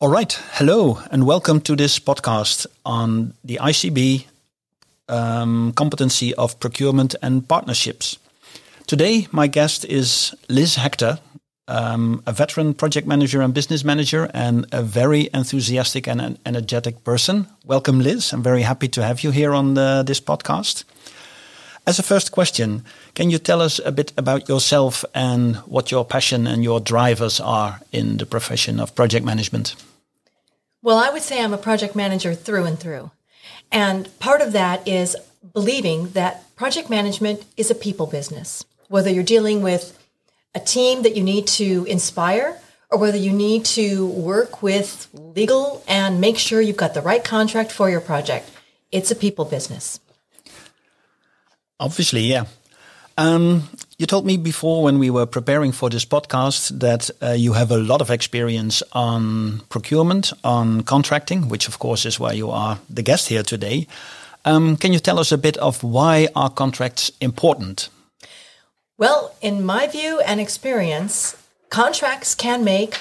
All right. Hello, and welcome to this podcast on the ICB um, competency of procurement and partnerships. Today, my guest is Liz Hector, um, a veteran project manager and business manager, and a very enthusiastic and energetic person. Welcome, Liz. I'm very happy to have you here on the, this podcast. As a first question, can you tell us a bit about yourself and what your passion and your drivers are in the profession of project management? Well, I would say I'm a project manager through and through. And part of that is believing that project management is a people business, whether you're dealing with a team that you need to inspire or whether you need to work with legal and make sure you've got the right contract for your project. It's a people business. Obviously, yeah. Um, you told me before when we were preparing for this podcast that uh, you have a lot of experience on procurement, on contracting, which of course is why you are the guest here today. Um, can you tell us a bit of why are contracts important? Well, in my view and experience, contracts can make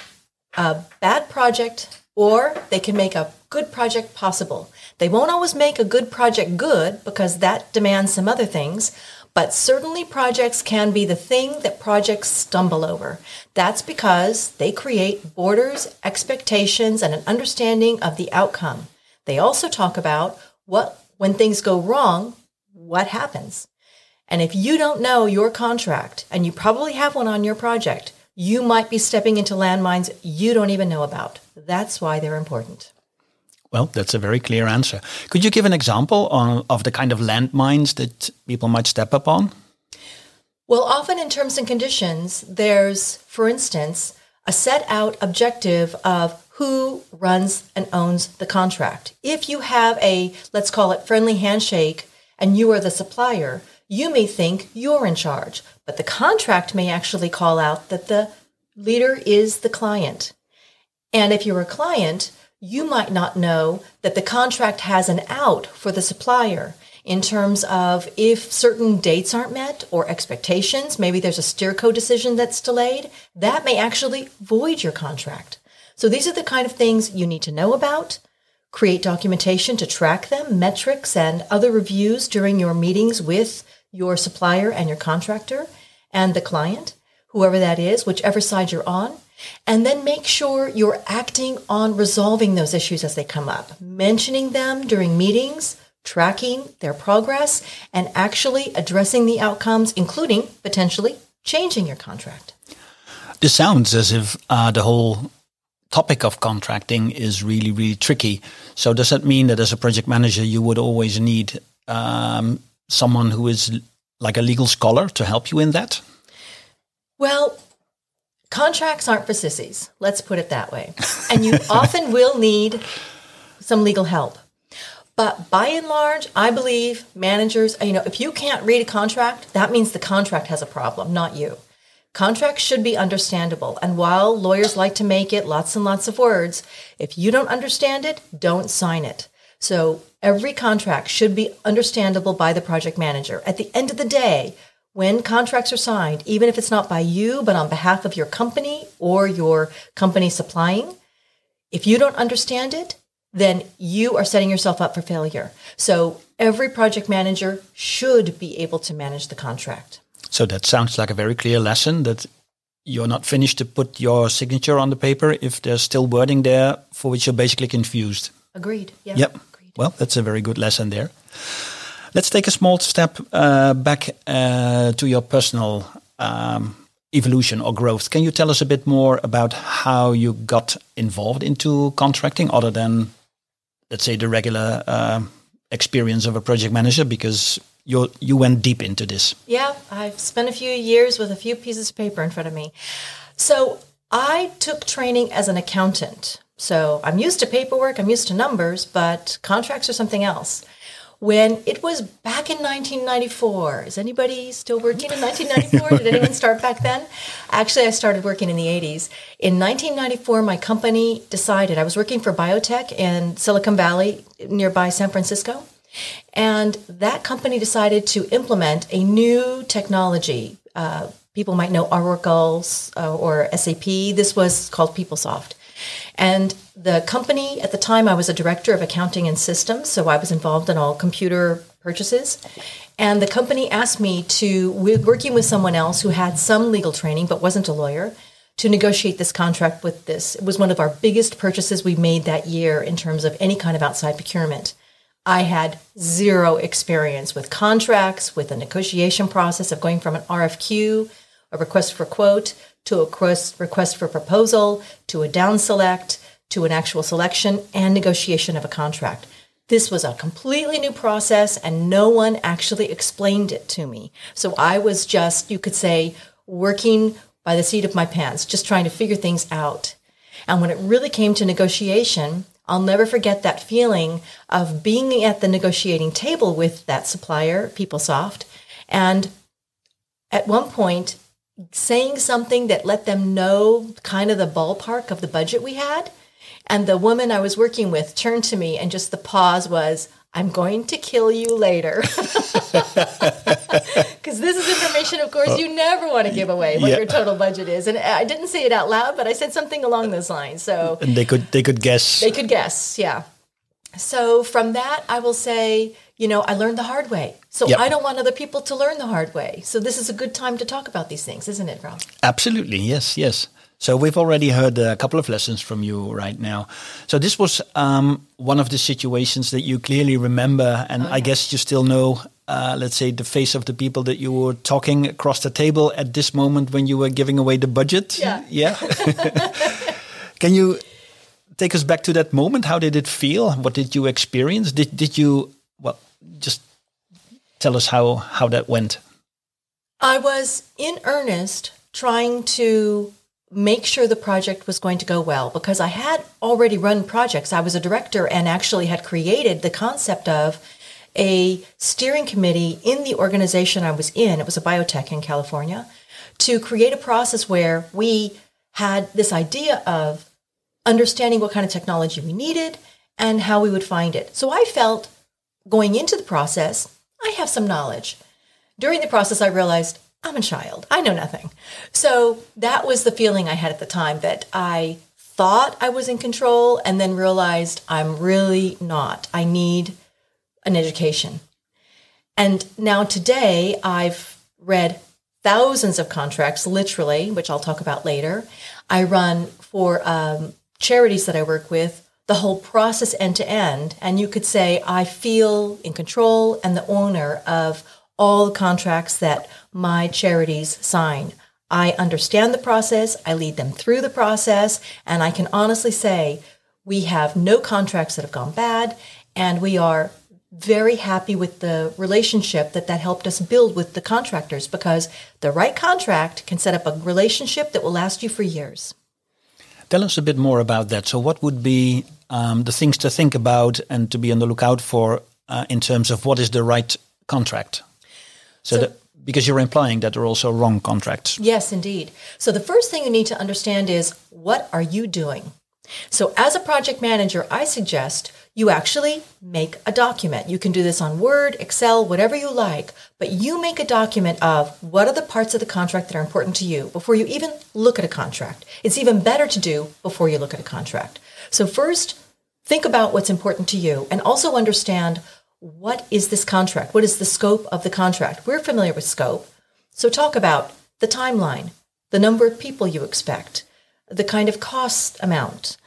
a bad project or they can make a good project possible. They won't always make a good project good because that demands some other things, but certainly projects can be the thing that projects stumble over. That's because they create borders, expectations, and an understanding of the outcome. They also talk about what, when things go wrong, what happens. And if you don't know your contract, and you probably have one on your project, you might be stepping into landmines you don't even know about. That's why they're important. Well, that's a very clear answer. Could you give an example on, of the kind of landmines that people might step upon? Well, often in terms and conditions, there's, for instance, a set out objective of who runs and owns the contract. If you have a, let's call it friendly handshake, and you are the supplier, you may think you're in charge, but the contract may actually call out that the leader is the client. And if you're a client, you might not know that the contract has an out for the supplier in terms of if certain dates aren't met or expectations, maybe there's a steerco decision that's delayed, that may actually void your contract. So these are the kind of things you need to know about. Create documentation to track them, metrics and other reviews during your meetings with your supplier and your contractor and the client, whoever that is, whichever side you're on. And then make sure you're acting on resolving those issues as they come up, mentioning them during meetings, tracking their progress, and actually addressing the outcomes, including potentially changing your contract. This sounds as if uh, the whole topic of contracting is really, really tricky. So, does that mean that as a project manager, you would always need um, someone who is like a legal scholar to help you in that? Well, contracts aren't for sissies. Let's put it that way. And you often will need some legal help. But by and large, I believe managers, you know, if you can't read a contract, that means the contract has a problem, not you. Contracts should be understandable. And while lawyers like to make it lots and lots of words, if you don't understand it, don't sign it. So every contract should be understandable by the project manager. At the end of the day, when contracts are signed, even if it's not by you, but on behalf of your company or your company supplying, if you don't understand it, then you are setting yourself up for failure. So every project manager should be able to manage the contract. So that sounds like a very clear lesson that you're not finished to put your signature on the paper if there's still wording there for which you're basically confused. Agreed. Yeah. Yep. Agreed. Well, that's a very good lesson there. Let's take a small step uh, back uh, to your personal um, evolution or growth. Can you tell us a bit more about how you got involved into contracting, other than, let's say, the regular uh, experience of a project manager? Because you you went deep into this. Yeah, I've spent a few years with a few pieces of paper in front of me. So I took training as an accountant. So I'm used to paperwork, I'm used to numbers, but contracts are something else. When it was back in 1994, is anybody still working in 1994? Did anyone start back then? Actually, I started working in the 80s. In 1994, my company decided, I was working for biotech in Silicon Valley, nearby San Francisco. And that company decided to implement a new technology. Uh, people might know Oracle uh, or SAP. This was called PeopleSoft. And the company at the time, I was a director of accounting and systems, so I was involved in all computer purchases. And the company asked me to, working with someone else who had some legal training but wasn't a lawyer, to negotiate this contract with this. It was one of our biggest purchases we made that year in terms of any kind of outside procurement. I had zero experience with contracts, with the negotiation process of going from an RFQ, a request for quote, to a request, for proposal, to a down select, to an actual selection and negotiation of a contract. This was a completely new process and no one actually explained it to me. So I was just, you could say, working by the seat of my pants, just trying to figure things out. And when it really came to negotiation, I'll never forget that feeling of being at the negotiating table with that supplier, PeopleSoft, and at one point saying something that let them know kind of the ballpark of the budget we had. And the woman I was working with turned to me and just the pause was, I'm going to kill you later. Because this is information, of course, you uh, never want to give away what yeah. your total budget is. And uh, I didn't say it out loud, but I said something along those lines. So and they could they could guess. They could guess, yeah. So from that, I will say, you know, I learned the hard way. So yep. I don't want other people to learn the hard way. So this is a good time to talk about these things, isn't it, Rob? Absolutely. Yes, yes. So we've already heard a couple of lessons from you right now. So this was um, one of the situations that you clearly remember, and oh. I guess you still know. Uh, let's say the face of the people that you were talking across the table at this moment when you were giving away the budget. Yeah. Yeah. Can you take us back to that moment? How did it feel? What did you experience? Did did you well just tell us how how that went? I was in earnest trying to make sure the project was going to go well because I had already run projects. I was a director and actually had created the concept of a steering committee in the organization I was in. It was a biotech in California to create a process where we had this idea of understanding what kind of technology we needed and how we would find it. So I felt going into the process, I have some knowledge. During the process, I realized I'm a child. I know nothing. So that was the feeling I had at the time that I thought I was in control and then realized I'm really not. I need an education. And now today I've read thousands of contracts, literally, which I'll talk about later. I run for um, charities that I work with the whole process end to end. And you could say I feel in control and the owner of all the contracts that my charities sign. I understand the process, I lead them through the process, and I can honestly say we have no contracts that have gone bad, and we are very happy with the relationship that that helped us build with the contractors because the right contract can set up a relationship that will last you for years. Tell us a bit more about that. So, what would be um, the things to think about and to be on the lookout for uh, in terms of what is the right contract? So, so that, because you're implying that there are also wrong contracts. Yes, indeed. So the first thing you need to understand is what are you doing? So as a project manager, I suggest you actually make a document. You can do this on Word, Excel, whatever you like, but you make a document of what are the parts of the contract that are important to you before you even look at a contract. It's even better to do before you look at a contract. So first, think about what's important to you and also understand what is this contract? What is the scope of the contract? We're familiar with scope. So talk about the timeline, the number of people you expect, the kind of cost amount,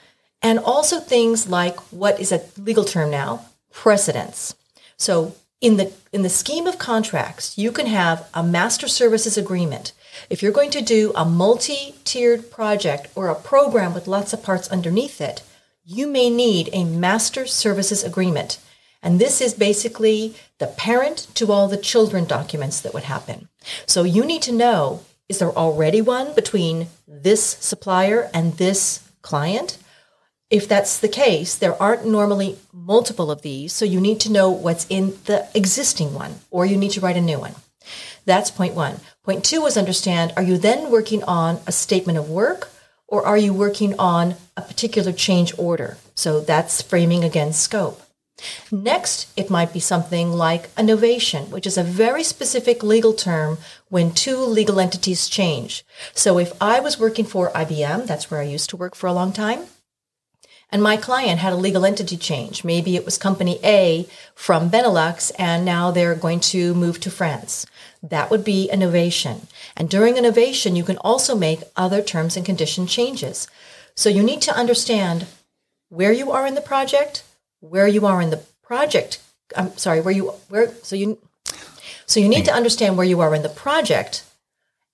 and also things like what is a legal term now, precedence. So in the in the scheme of contracts, you can have a master services agreement. If you're going to do a multi-tiered project or a program with lots of parts underneath it, you may need a master services agreement. And this is basically the parent to all the children documents that would happen. So you need to know is there already one between this supplier and this client? If that's the case, there aren't normally multiple of these, so you need to know what's in the existing one, or you need to write a new one. That's point one. Point two is understand are you then working on a statement of work, or are you working on a particular change order? So that's framing against scope. Next, it might be something like a novation, which is a very specific legal term when two legal entities change. So if I was working for IBM, that's where I used to work for a long time, and my client had a legal entity change. Maybe it was company A from Benelux and now they're going to move to France. That would be a novation. And during a novation, you can also make other terms and condition changes. So you need to understand where you are in the project, where you are in the project. I'm sorry, where you where so you so you need to understand where you are in the project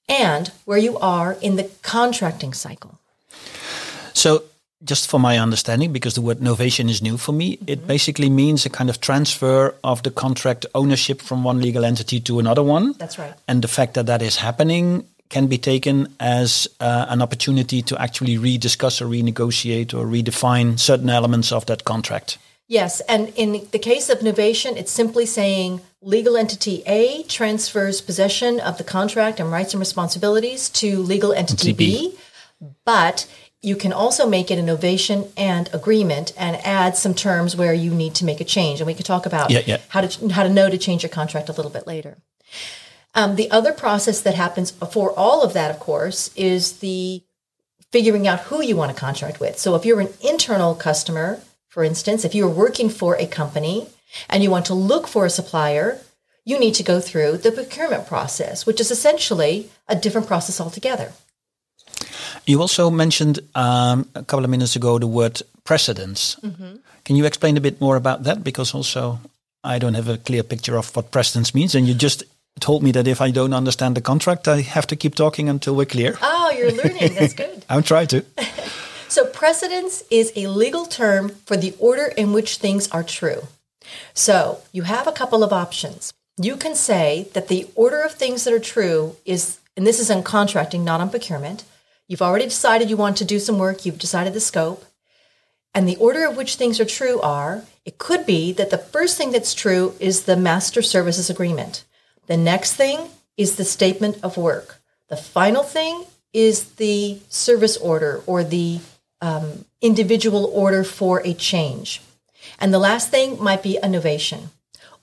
and where you are in the contracting cycle. So just for my understanding, because the word novation is new for me, mm-hmm. it basically means a kind of transfer of the contract ownership from one legal entity to another one. That's right. And the fact that that is happening can be taken as uh, an opportunity to actually rediscuss or renegotiate or redefine certain elements of that contract. Yes, and in the case of novation, it's simply saying legal entity A transfers possession of the contract and rights and responsibilities to legal entity B, but you can also make it a novation and agreement and add some terms where you need to make a change. And we could talk about yeah, yeah. how to how to know to change your contract a little bit later. Um, the other process that happens before all of that, of course, is the figuring out who you want to contract with. So if you're an internal customer, for instance, if you're working for a company and you want to look for a supplier, you need to go through the procurement process, which is essentially a different process altogether. You also mentioned um, a couple of minutes ago the word precedence. Mm-hmm. Can you explain a bit more about that? Because also I don't have a clear picture of what precedence means, and you just told me that if I don't understand the contract, I have to keep talking until we're clear. Oh, you're learning. That's good. I'm trying to. so, precedence is a legal term for the order in which things are true. So, you have a couple of options. You can say that the order of things that are true is, and this is on contracting, not on procurement. You've already decided you want to do some work, you've decided the scope. And the order of which things are true are it could be that the first thing that's true is the master services agreement. The next thing is the statement of work. The final thing is the service order or the um, individual order for a change. And the last thing might be a novation,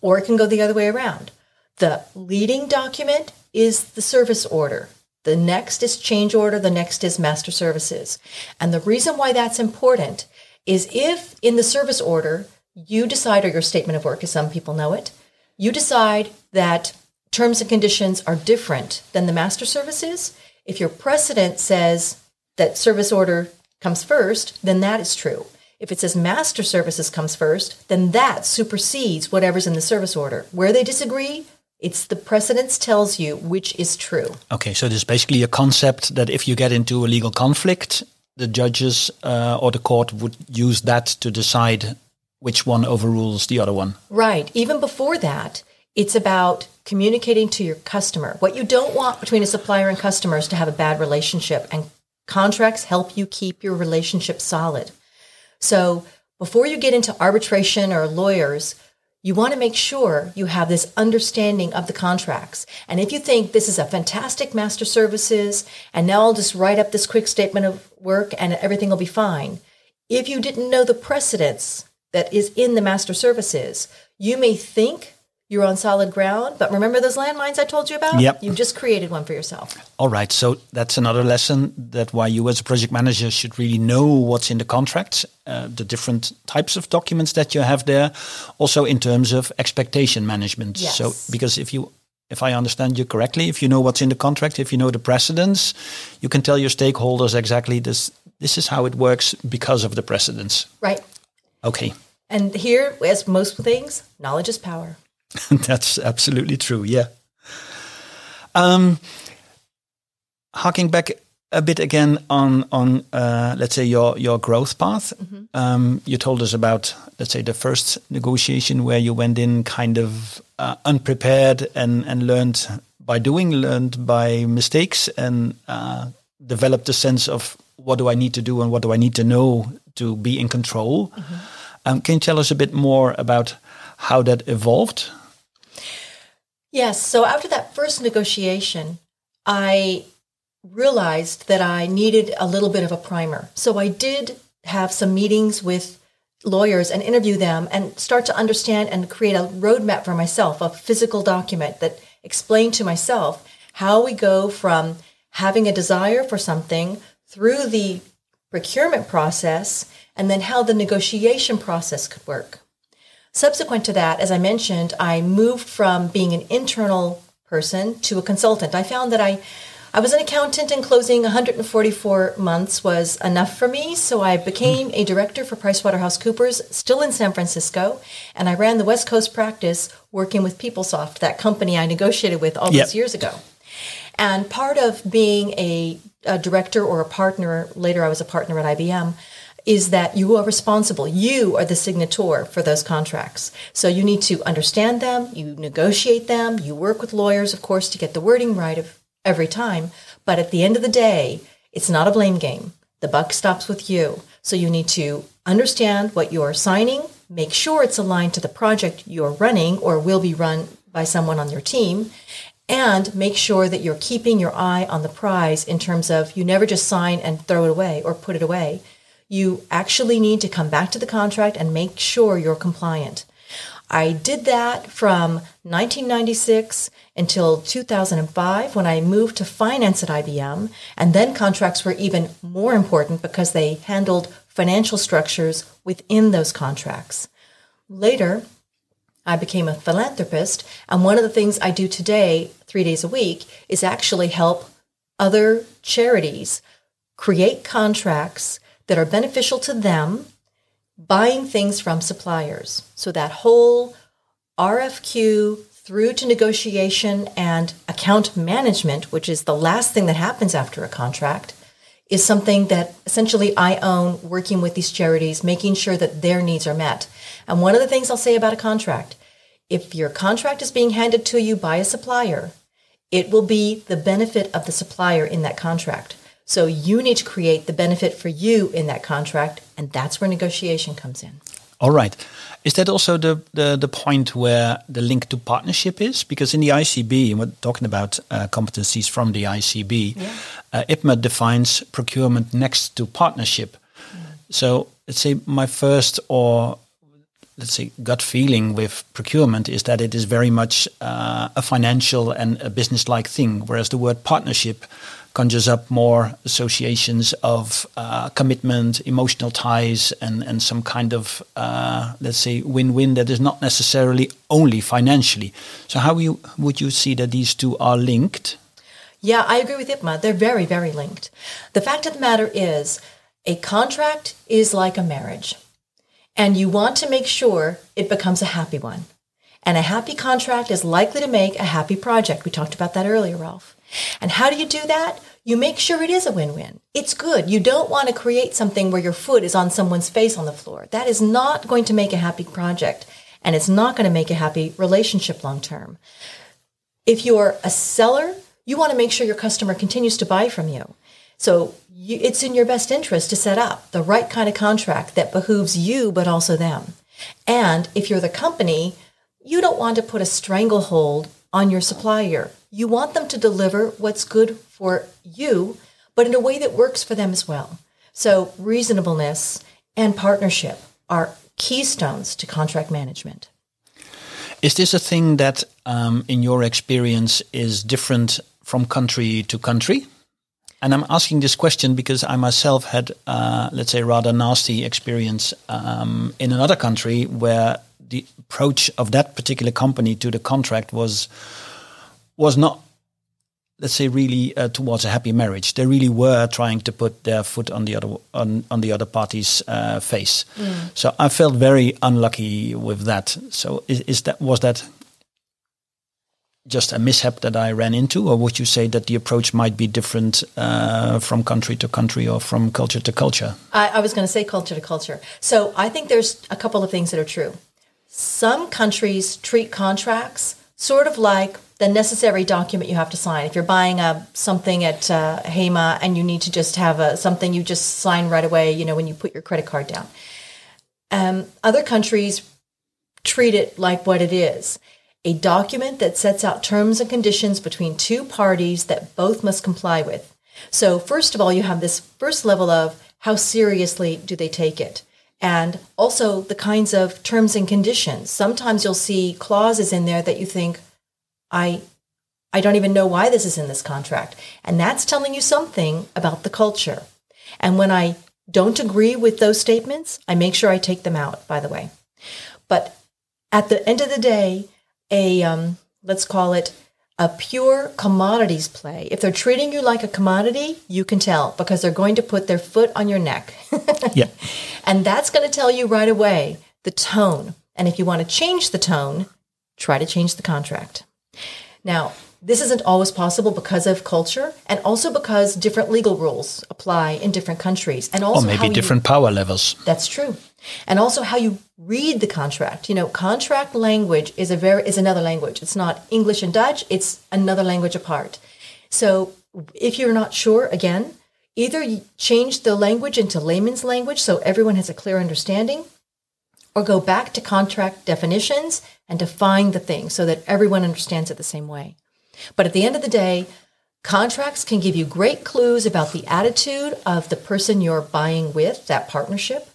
or it can go the other way around. The leading document is the service order. The next is change order. The next is master services. And the reason why that's important is if in the service order, you decide, or your statement of work, as some people know it, you decide that terms and conditions are different than the master services, if your precedent says that service order comes first, then that is true. If it says master services comes first, then that supersedes whatever's in the service order. Where they disagree, it's the precedence tells you which is true. Okay, so there's basically a concept that if you get into a legal conflict, the judges uh, or the court would use that to decide which one overrules the other one. Right. Even before that, it's about communicating to your customer. What you don't want between a supplier and customer is to have a bad relationship, and contracts help you keep your relationship solid. So before you get into arbitration or lawyers, you want to make sure you have this understanding of the contracts. And if you think this is a fantastic master services, and now I'll just write up this quick statement of work and everything will be fine. If you didn't know the precedence that is in the master services, you may think you're on solid ground. But remember those landmines I told you about? Yep. You've just created one for yourself. All right. So that's another lesson that why you as a project manager should really know what's in the contract, uh, the different types of documents that you have there, also in terms of expectation management. Yes. So because if you if I understand you correctly, if you know what's in the contract, if you know the precedents, you can tell your stakeholders exactly this this is how it works because of the precedents. Right. Okay. And here, as most things, knowledge is power. That's absolutely true. Yeah. Um, harking back a bit again on on uh, let's say your your growth path. Mm-hmm. Um, you told us about let's say the first negotiation where you went in kind of uh, unprepared and and learned by doing, learned by mistakes, and uh, developed a sense of what do I need to do and what do I need to know to be in control. Mm-hmm. Um, can you tell us a bit more about how that evolved? Yes. So after that first negotiation, I realized that I needed a little bit of a primer. So I did have some meetings with lawyers and interview them and start to understand and create a roadmap for myself, a physical document that explained to myself how we go from having a desire for something through the procurement process and then how the negotiation process could work. Subsequent to that, as I mentioned, I moved from being an internal person to a consultant. I found that I I was an accountant and closing 144 months was enough for me, so I became a director for PricewaterhouseCoopers, still in San Francisco, and I ran the West Coast practice working with PeopleSoft, that company I negotiated with all yep. those years ago. And part of being a, a director or a partner, later I was a partner at IBM, is that you are responsible. You are the signator for those contracts. So you need to understand them, you negotiate them, you work with lawyers, of course, to get the wording right of every time. But at the end of the day, it's not a blame game. The buck stops with you. So you need to understand what you're signing, make sure it's aligned to the project you're running or will be run by someone on your team, and make sure that you're keeping your eye on the prize in terms of you never just sign and throw it away or put it away. You actually need to come back to the contract and make sure you're compliant. I did that from 1996 until 2005 when I moved to finance at IBM. And then contracts were even more important because they handled financial structures within those contracts. Later, I became a philanthropist. And one of the things I do today, three days a week, is actually help other charities create contracts that are beneficial to them buying things from suppliers. So that whole RFQ through to negotiation and account management, which is the last thing that happens after a contract, is something that essentially I own working with these charities, making sure that their needs are met. And one of the things I'll say about a contract, if your contract is being handed to you by a supplier, it will be the benefit of the supplier in that contract. So you need to create the benefit for you in that contract, and that's where negotiation comes in. All right. Is that also the, the, the point where the link to partnership is? Because in the ICB, and we're talking about uh, competencies from the ICB, yeah. uh, IPMA defines procurement next to partnership. Mm. So let's say my first or let's say gut feeling with procurement is that it is very much uh, a financial and a business like thing, whereas the word partnership conjures up more associations of uh, commitment, emotional ties, and, and some kind of, uh, let's say, win win that is not necessarily only financially. So, how you, would you see that these two are linked? Yeah, I agree with Ipma. They're very, very linked. The fact of the matter is, a contract is like a marriage, and you want to make sure it becomes a happy one. And a happy contract is likely to make a happy project. We talked about that earlier, Ralph. And how do you do that? You make sure it is a win-win. It's good. You don't want to create something where your foot is on someone's face on the floor. That is not going to make a happy project and it's not going to make a happy relationship long term. If you're a seller, you want to make sure your customer continues to buy from you. So you, it's in your best interest to set up the right kind of contract that behooves you, but also them. And if you're the company, you don't want to put a stranglehold on your supplier. You want them to deliver what's good for you, but in a way that works for them as well. So reasonableness and partnership are keystones to contract management. Is this a thing that, um, in your experience, is different from country to country? And I'm asking this question because I myself had, uh, let's say, rather nasty experience um, in another country where the approach of that particular company to the contract was was not let's say really uh, towards a happy marriage. They really were trying to put their foot on the other on, on the other party's uh, face. Mm. so i felt very unlucky with that. So is, is, that was that just a mishap that i ran into or would you say that the approach might be different uh, from country to country or from culture to culture? I, I was going to say culture to culture. So i think there's a couple of things that are true. Some countries treat contracts sort of like the necessary document you have to sign. If you're buying a something at uh, HEMA and you need to just have a, something you just sign right away, you know, when you put your credit card down. Um, other countries treat it like what it is a document that sets out terms and conditions between two parties that both must comply with. So, first of all, you have this first level of how seriously do they take it? And also the kinds of terms and conditions. Sometimes you'll see clauses in there that you think, I I don't even know why this is in this contract. And that's telling you something about the culture. And when I don't agree with those statements, I make sure I take them out, by the way. But at the end of the day, a, um, let's call it a pure commodities play. If they're treating you like a commodity, you can tell because they're going to put their foot on your neck. yeah. And that's going to tell you right away the tone. And if you want to change the tone, try to change the contract. Now, this isn't always possible because of culture and also because different legal rules apply in different countries and also or maybe different you, power levels. That's true. And also how you read the contract. You know, contract language is a very is another language. It's not English and Dutch, it's another language apart. So, if you're not sure again, either change the language into layman's language so everyone has a clear understanding or go back to contract definitions and define the thing so that everyone understands it the same way. But at the end of the day, contracts can give you great clues about the attitude of the person you're buying with, that partnership,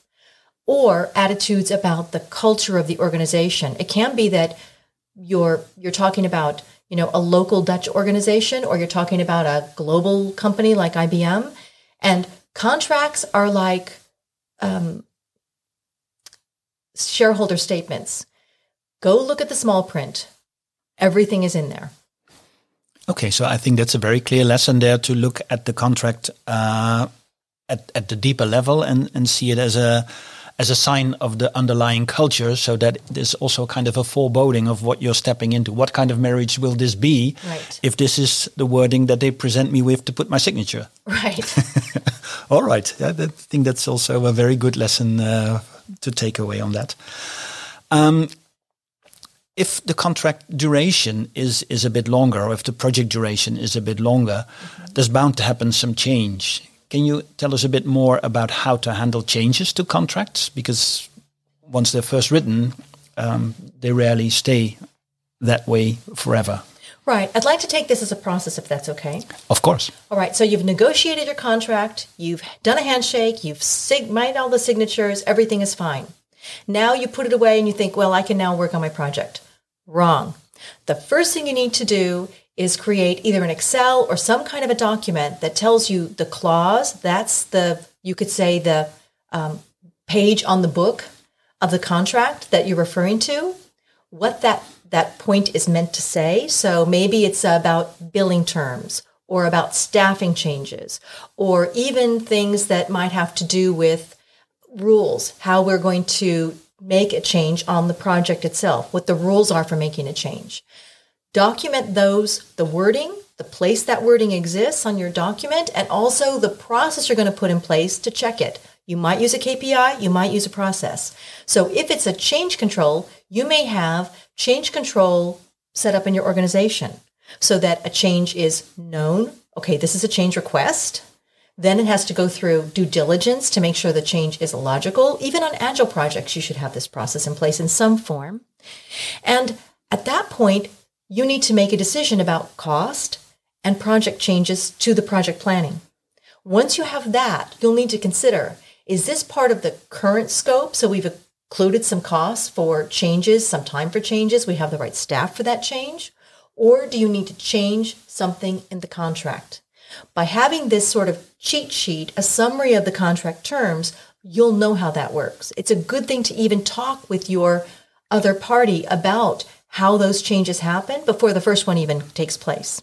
or attitudes about the culture of the organization. It can be that you're you're talking about, you know, a local Dutch organization or you're talking about a global company like IBM, and contracts are like um, shareholder statements. Go look at the small print. Everything is in there. Okay, so I think that's a very clear lesson there to look at the contract uh, at at the deeper level and and see it as a as a sign of the underlying culture, so that there's also kind of a foreboding of what you're stepping into. What kind of marriage will this be right. if this is the wording that they present me with to put my signature? Right. All right. Yeah, I think that's also a very good lesson uh, to take away on that. Um, if the contract duration is is a bit longer, or if the project duration is a bit longer, mm-hmm. there's bound to happen some change. Can you tell us a bit more about how to handle changes to contracts? Because once they're first written, um, they rarely stay that way forever. Right. I'd like to take this as a process, if that's okay. Of course. All right. So you've negotiated your contract, you've done a handshake, you've sig- made all the signatures, everything is fine. Now you put it away and you think, well, I can now work on my project. Wrong. The first thing you need to do is create either an Excel or some kind of a document that tells you the clause. That's the, you could say, the um, page on the book of the contract that you're referring to, what that, that point is meant to say. So maybe it's about billing terms or about staffing changes or even things that might have to do with rules, how we're going to make a change on the project itself, what the rules are for making a change. Document those, the wording, the place that wording exists on your document, and also the process you're going to put in place to check it. You might use a KPI, you might use a process. So if it's a change control, you may have change control set up in your organization so that a change is known. Okay, this is a change request. Then it has to go through due diligence to make sure the change is logical. Even on agile projects, you should have this process in place in some form. And at that point, you need to make a decision about cost and project changes to the project planning. Once you have that, you'll need to consider, is this part of the current scope? So we've included some costs for changes, some time for changes. We have the right staff for that change. Or do you need to change something in the contract? By having this sort of cheat sheet, a summary of the contract terms, you'll know how that works. It's a good thing to even talk with your other party about how those changes happen before the first one even takes place.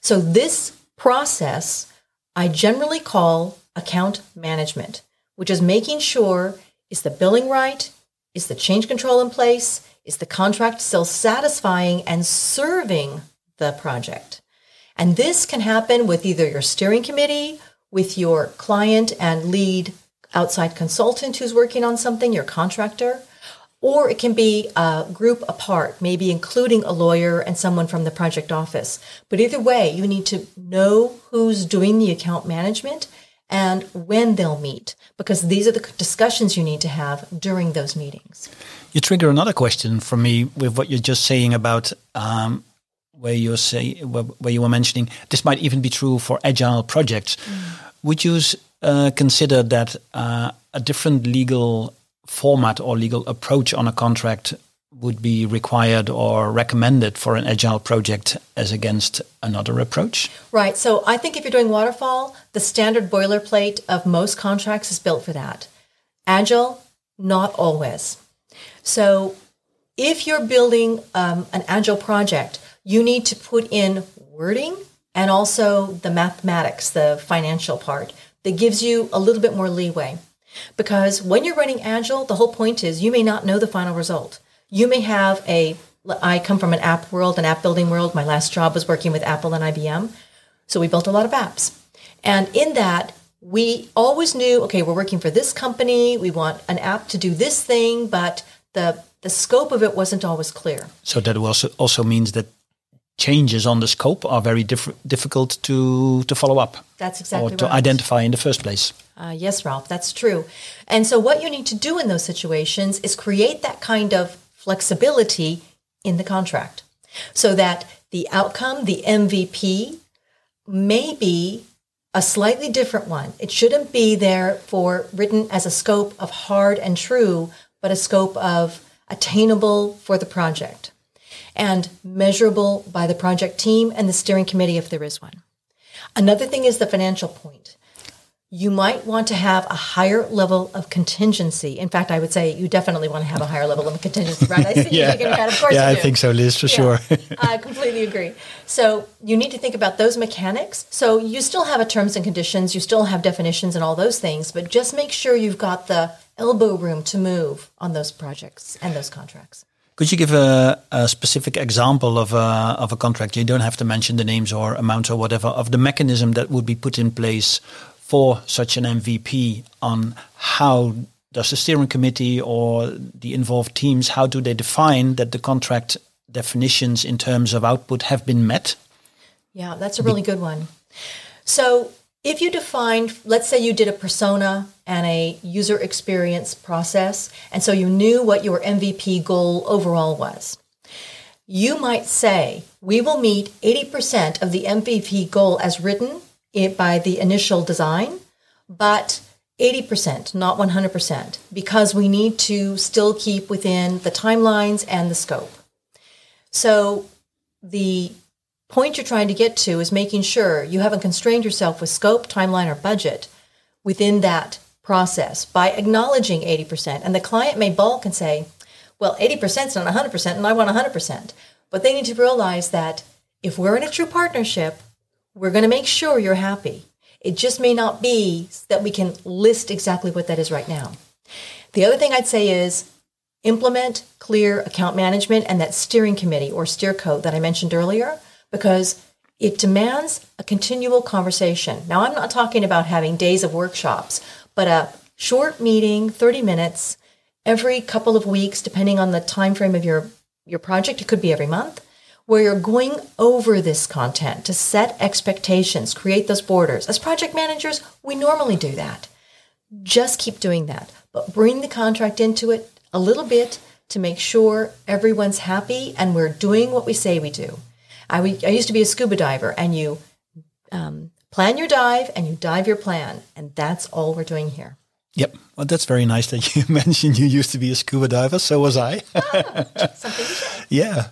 So this process I generally call account management, which is making sure is the billing right? Is the change control in place? Is the contract still satisfying and serving the project? And this can happen with either your steering committee, with your client and lead outside consultant who's working on something, your contractor, or it can be a group apart, maybe including a lawyer and someone from the project office. But either way, you need to know who's doing the account management and when they'll meet, because these are the discussions you need to have during those meetings. You trigger another question for me with what you're just saying about um, where you say where you were mentioning this might even be true for agile projects. Mm. Would you uh, consider that uh, a different legal format or legal approach on a contract would be required or recommended for an agile project as against another approach? Right. So I think if you're doing waterfall, the standard boilerplate of most contracts is built for that. Agile, not always. So if you're building um, an agile project, you need to put in wording and also the mathematics, the financial part that gives you a little bit more leeway. Because when you're running agile, the whole point is you may not know the final result. You may have a, I come from an app world, an app building world. My last job was working with Apple and IBM. So we built a lot of apps. And in that, we always knew, okay, we're working for this company. We want an app to do this thing, but the the scope of it wasn't always clear. So that also also means that changes on the scope are very diff- difficult to to follow up. That's exactly or to identify in the first place. Uh, yes, Ralph, that's true. And so, what you need to do in those situations is create that kind of flexibility in the contract so that the outcome, the MVP, may be a slightly different one. It shouldn't be there for written as a scope of hard and true, but a scope of attainable for the project and measurable by the project team and the steering committee if there is one. Another thing is the financial point. You might want to have a higher level of contingency. In fact, I would say you definitely want to have a higher level of contingency, right? I see yeah. you shaking your head. Of course yeah, you I do. think so, Liz, for sure. I completely agree. So you need to think about those mechanics. So you still have a terms and conditions, you still have definitions and all those things, but just make sure you've got the elbow room to move on those projects and those contracts. Could you give a, a, specific example of a, of a contract? You don't have to mention the names or amounts or whatever of the mechanism that would be put in place for such an MVP on how does the steering committee or the involved teams how do they define that the contract definitions in terms of output have been met? Yeah, that's a really good one. So if you defined, let's say you did a persona and a user experience process, and so you knew what your MVP goal overall was. You might say, we will meet 80% of the MVP goal as written by the initial design, but 80%, not 100%, because we need to still keep within the timelines and the scope. So the point you're trying to get to is making sure you haven't constrained yourself with scope, timeline, or budget within that process by acknowledging 80%. And the client may balk and say, well, 80% is not 100%, and I want 100%. But they need to realize that if we're in a true partnership, we're going to make sure you're happy. It just may not be that we can list exactly what that is right now. The other thing I'd say is implement clear account management and that steering committee or steerco that I mentioned earlier, because it demands a continual conversation. Now, I'm not talking about having days of workshops, but a short meeting, 30 minutes, every couple of weeks, depending on the time frame of your, your project. It could be every month where you're going over this content to set expectations, create those borders. As project managers, we normally do that. Just keep doing that, but bring the contract into it a little bit to make sure everyone's happy and we're doing what we say we do. I, I used to be a scuba diver, and you um, plan your dive and you dive your plan, and that's all we're doing here. Yep. Well, that's very nice that you mentioned you used to be a scuba diver. So was I. ah, something to share. Yeah.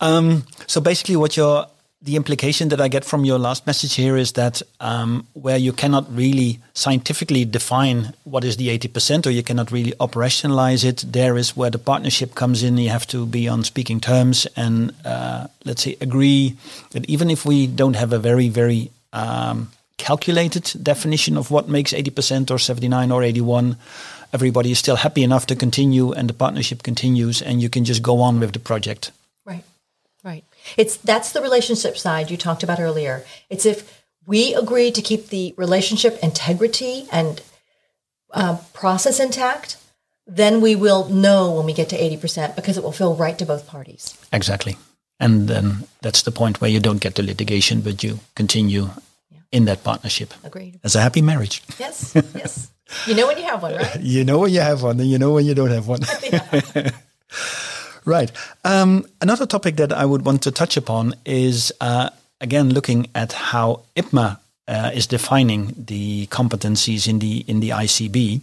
Um, so basically, what your the implication that I get from your last message here is that um, where you cannot really scientifically define what is the 80% or you cannot really operationalize it, there is where the partnership comes in. You have to be on speaking terms and, uh, let's say, agree that even if we don't have a very, very um, calculated definition of what makes 80% or 79 or 81, everybody is still happy enough to continue and the partnership continues and you can just go on with the project. It's that's the relationship side you talked about earlier. It's if we agree to keep the relationship integrity and uh, process intact, then we will know when we get to 80% because it will feel right to both parties. Exactly. And then that's the point where you don't get the litigation, but you continue yeah. in that partnership. Agreed. As a happy marriage. Yes, yes. You know when you have one, right? you know when you have one, and you know when you don't have one. Right. Um, another topic that I would want to touch upon is uh, again looking at how IPMA uh, is defining the competencies in the in the ICB,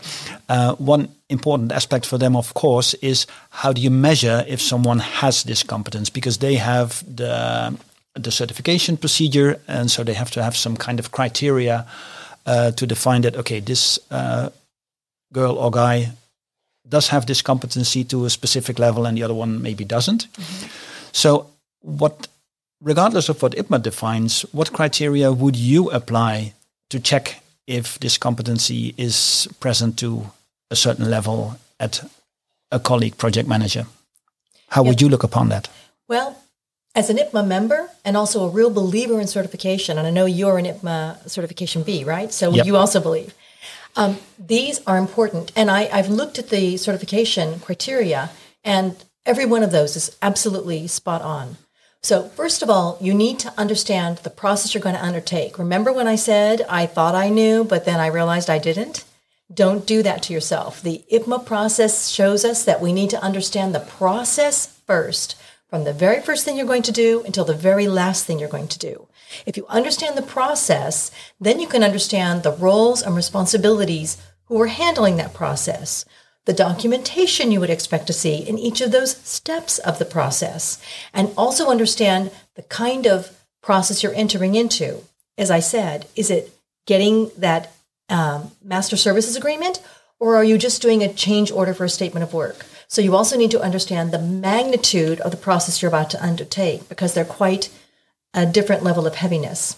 uh, one important aspect for them, of course, is how do you measure if someone has this competence because they have the the certification procedure, and so they have to have some kind of criteria uh, to define that. Okay, this uh, girl or guy does have this competency to a specific level, and the other one maybe doesn't. Mm-hmm. So, what regardless of what IPMA defines, what criteria would you apply to check if this competency is present to a certain level at a colleague project manager? How would you look upon that? Well, as an IPMA member and also a real believer in certification, and I know you're an IPMA certification B, right? So yep. you also believe. Um, these are important. And I, I've looked at the certification criteria, and every one of those is absolutely spot on. So, first of all, you need to understand the process you're going to undertake. Remember when I said I thought I knew, but then I realized I didn't? Don't do that to yourself. The IPMA process shows us that we need to understand the process first, from the very first thing you're going to do until the very last thing you're going to do. If you understand the process, then you can understand the roles and responsibilities who are handling that process the documentation you would expect to see in each of those steps of the process, and also understand the kind of process you're entering into. As I said, is it getting that um, master services agreement, or are you just doing a change order for a statement of work? So you also need to understand the magnitude of the process you're about to undertake because they're quite a different level of heaviness.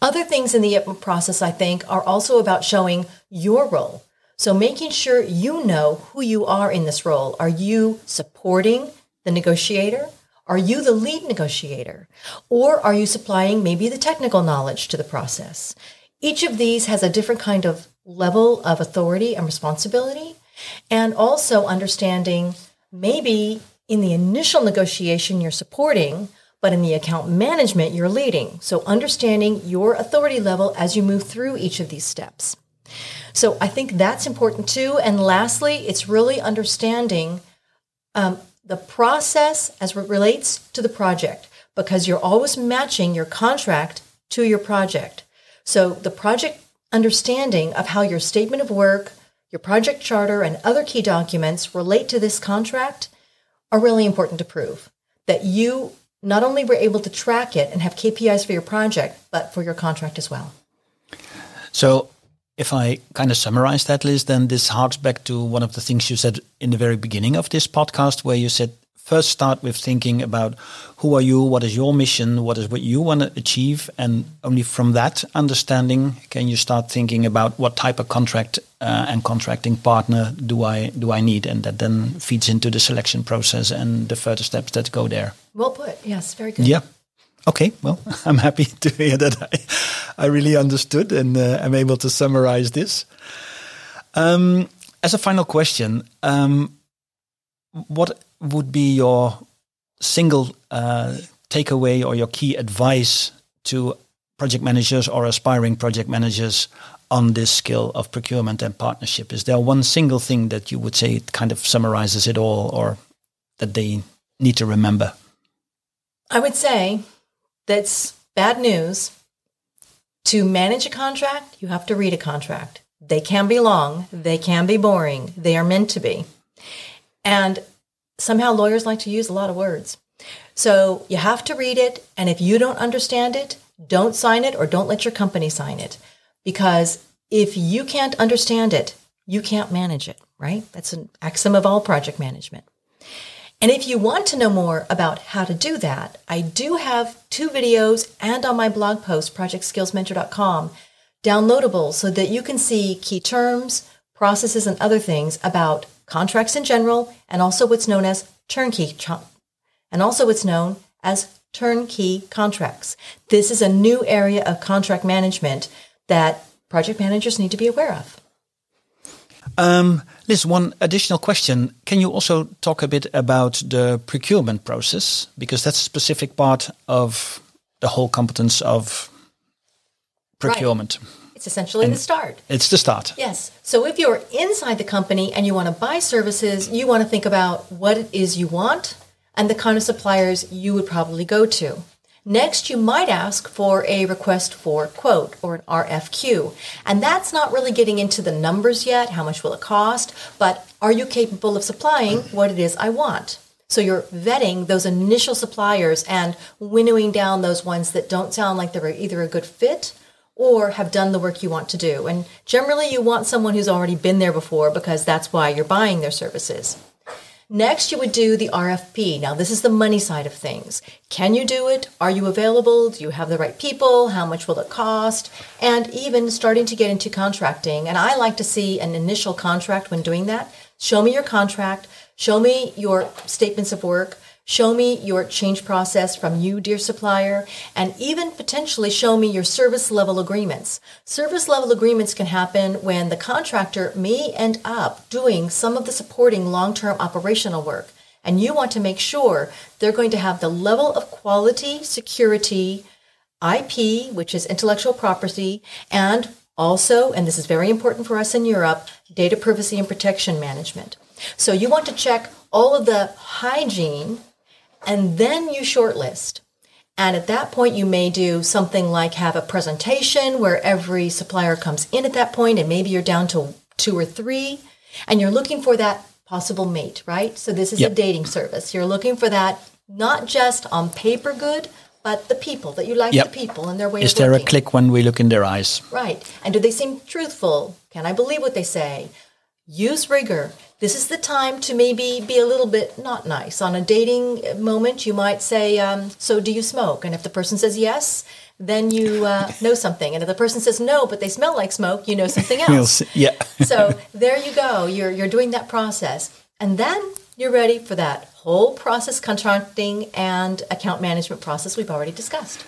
Other things in the process, I think, are also about showing your role. So making sure you know who you are in this role. Are you supporting the negotiator? Are you the lead negotiator? Or are you supplying maybe the technical knowledge to the process? Each of these has a different kind of level of authority and responsibility. And also understanding maybe in the initial negotiation you're supporting, but in the account management you're leading. So understanding your authority level as you move through each of these steps. So I think that's important too. And lastly, it's really understanding um, the process as it relates to the project because you're always matching your contract to your project. So the project understanding of how your statement of work, your project charter, and other key documents relate to this contract are really important to prove that you not only were able to track it and have KPIs for your project, but for your contract as well. So if I kind of summarize that list, then this harks back to one of the things you said in the very beginning of this podcast, where you said first start with thinking about who are you, what is your mission, what is what you want to achieve, and only from that understanding can you start thinking about what type of contract uh, and contracting partner do I do I need, and that then feeds into the selection process and the further steps that go there. Well put. Yes, very good. Yeah. Okay, well, I'm happy to hear that I, I really understood and uh, I'm able to summarize this. Um, as a final question, um, what would be your single uh, takeaway or your key advice to project managers or aspiring project managers on this skill of procurement and partnership? Is there one single thing that you would say it kind of summarizes it all or that they need to remember? I would say that's bad news. To manage a contract, you have to read a contract. They can be long, they can be boring, they are meant to be. And somehow lawyers like to use a lot of words. So you have to read it, and if you don't understand it, don't sign it or don't let your company sign it. Because if you can't understand it, you can't manage it, right? That's an axiom of all project management. And if you want to know more about how to do that, I do have two videos and on my blog post, projectskillsmentor.com, downloadable so that you can see key terms, processes, and other things about contracts in general, and also what's known as turnkey, and also what's known as turnkey contracts. This is a new area of contract management that project managers need to be aware of. Um, Liz, one additional question. Can you also talk a bit about the procurement process? Because that's a specific part of the whole competence of procurement. Right. It's essentially and the start. It's the start. Yes. So if you're inside the company and you want to buy services, you want to think about what it is you want and the kind of suppliers you would probably go to. Next, you might ask for a request for quote or an RFQ. And that's not really getting into the numbers yet. How much will it cost? But are you capable of supplying what it is I want? So you're vetting those initial suppliers and winnowing down those ones that don't sound like they're either a good fit or have done the work you want to do. And generally, you want someone who's already been there before because that's why you're buying their services. Next, you would do the RFP. Now, this is the money side of things. Can you do it? Are you available? Do you have the right people? How much will it cost? And even starting to get into contracting. And I like to see an initial contract when doing that. Show me your contract. Show me your statements of work. Show me your change process from you, dear supplier, and even potentially show me your service level agreements. Service level agreements can happen when the contractor may end up doing some of the supporting long term operational work. And you want to make sure they're going to have the level of quality, security, IP, which is intellectual property, and also, and this is very important for us in Europe, data privacy and protection management. So you want to check all of the hygiene and then you shortlist. And at that point, you may do something like have a presentation where every supplier comes in at that point, and maybe you're down to two or three, and you're looking for that possible mate, right? So this is yep. a dating service. You're looking for that not just on paper good, but the people that you like yep. the people and their way is there a click when we look in their eyes right and do they seem truthful can i believe what they say use rigor this is the time to maybe be a little bit not nice. On a dating moment, you might say, um, So, do you smoke? And if the person says yes, then you uh, know something. And if the person says no, but they smell like smoke, you know something else. yeah. so, there you go. You're, you're doing that process. And then you're ready for that whole process contracting and account management process we've already discussed.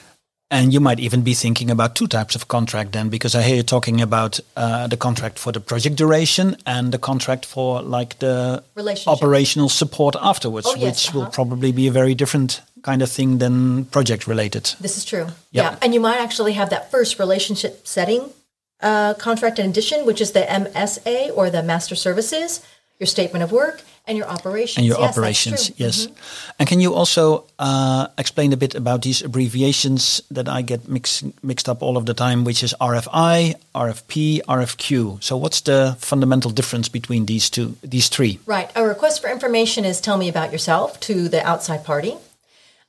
And you might even be thinking about two types of contract then, because I hear you talking about uh, the contract for the project duration and the contract for like the operational support afterwards, oh, yes, which uh -huh. will probably be a very different kind of thing than project related. This is true. Yep. Yeah. And you might actually have that first relationship setting uh, contract in addition, which is the MSA or the master services, your statement of work, and your operations. And your yes, operations, yes. Mm -hmm. And can you also uh, explain a bit about these abbreviations that I get mix, mixed up all of the time, which is RFI, RFP, RFQ. So what's the fundamental difference between these two, these three? Right. A request for information is tell me about yourself to the outside party.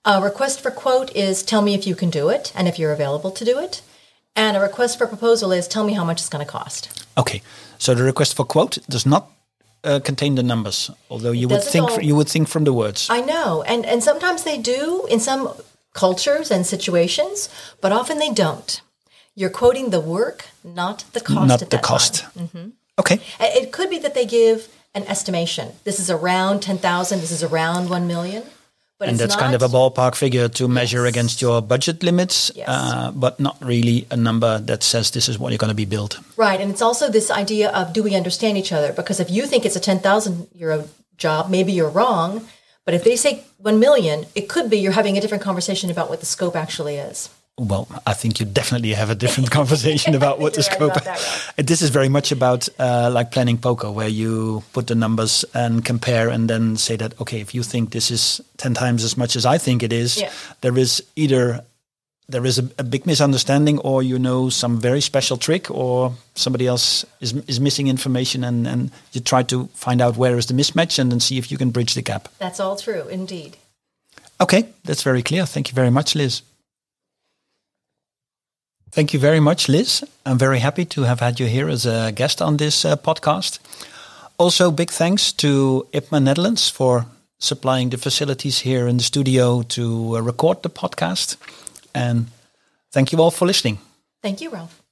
A request for quote is tell me if you can do it and if you're available to do it. And a request for proposal is tell me how much it's going to cost. Okay. So the request for quote does not uh, contain the numbers, although you would think all, you would think from the words. I know, and and sometimes they do in some cultures and situations, but often they don't. You're quoting the work, not the cost. Not the cost. Mm-hmm. Okay. It could be that they give an estimation. This is around ten thousand. This is around one million. But and that's not, kind of a ballpark figure to measure yes. against your budget limits, yes. uh, but not really a number that says this is what you're going to be billed. Right, and it's also this idea of do we understand each other? Because if you think it's a ten thousand euro job, maybe you're wrong. But if they say one million, it could be you're having a different conversation about what the scope actually is well, I think you definitely have a different conversation about what the scope. Right that, This is very much about uh, like planning poker, where you put the numbers and compare, and then say that okay, if you think this is ten times as much as I think it is, yeah. there is either there is a, a, big misunderstanding, or you know some very special trick, or somebody else is is missing information, and and you try to find out where is the mismatch, and then see if you can bridge the gap. That's all true, indeed. Okay, that's very clear. Thank you very much, Liz. Thank you very much, Liz. I'm very happy to have had you here as a guest on this uh, podcast. Also, big thanks to IPMA Netherlands for supplying the facilities here in the studio to uh, record the podcast. And thank you all for listening. Thank you, Ralph.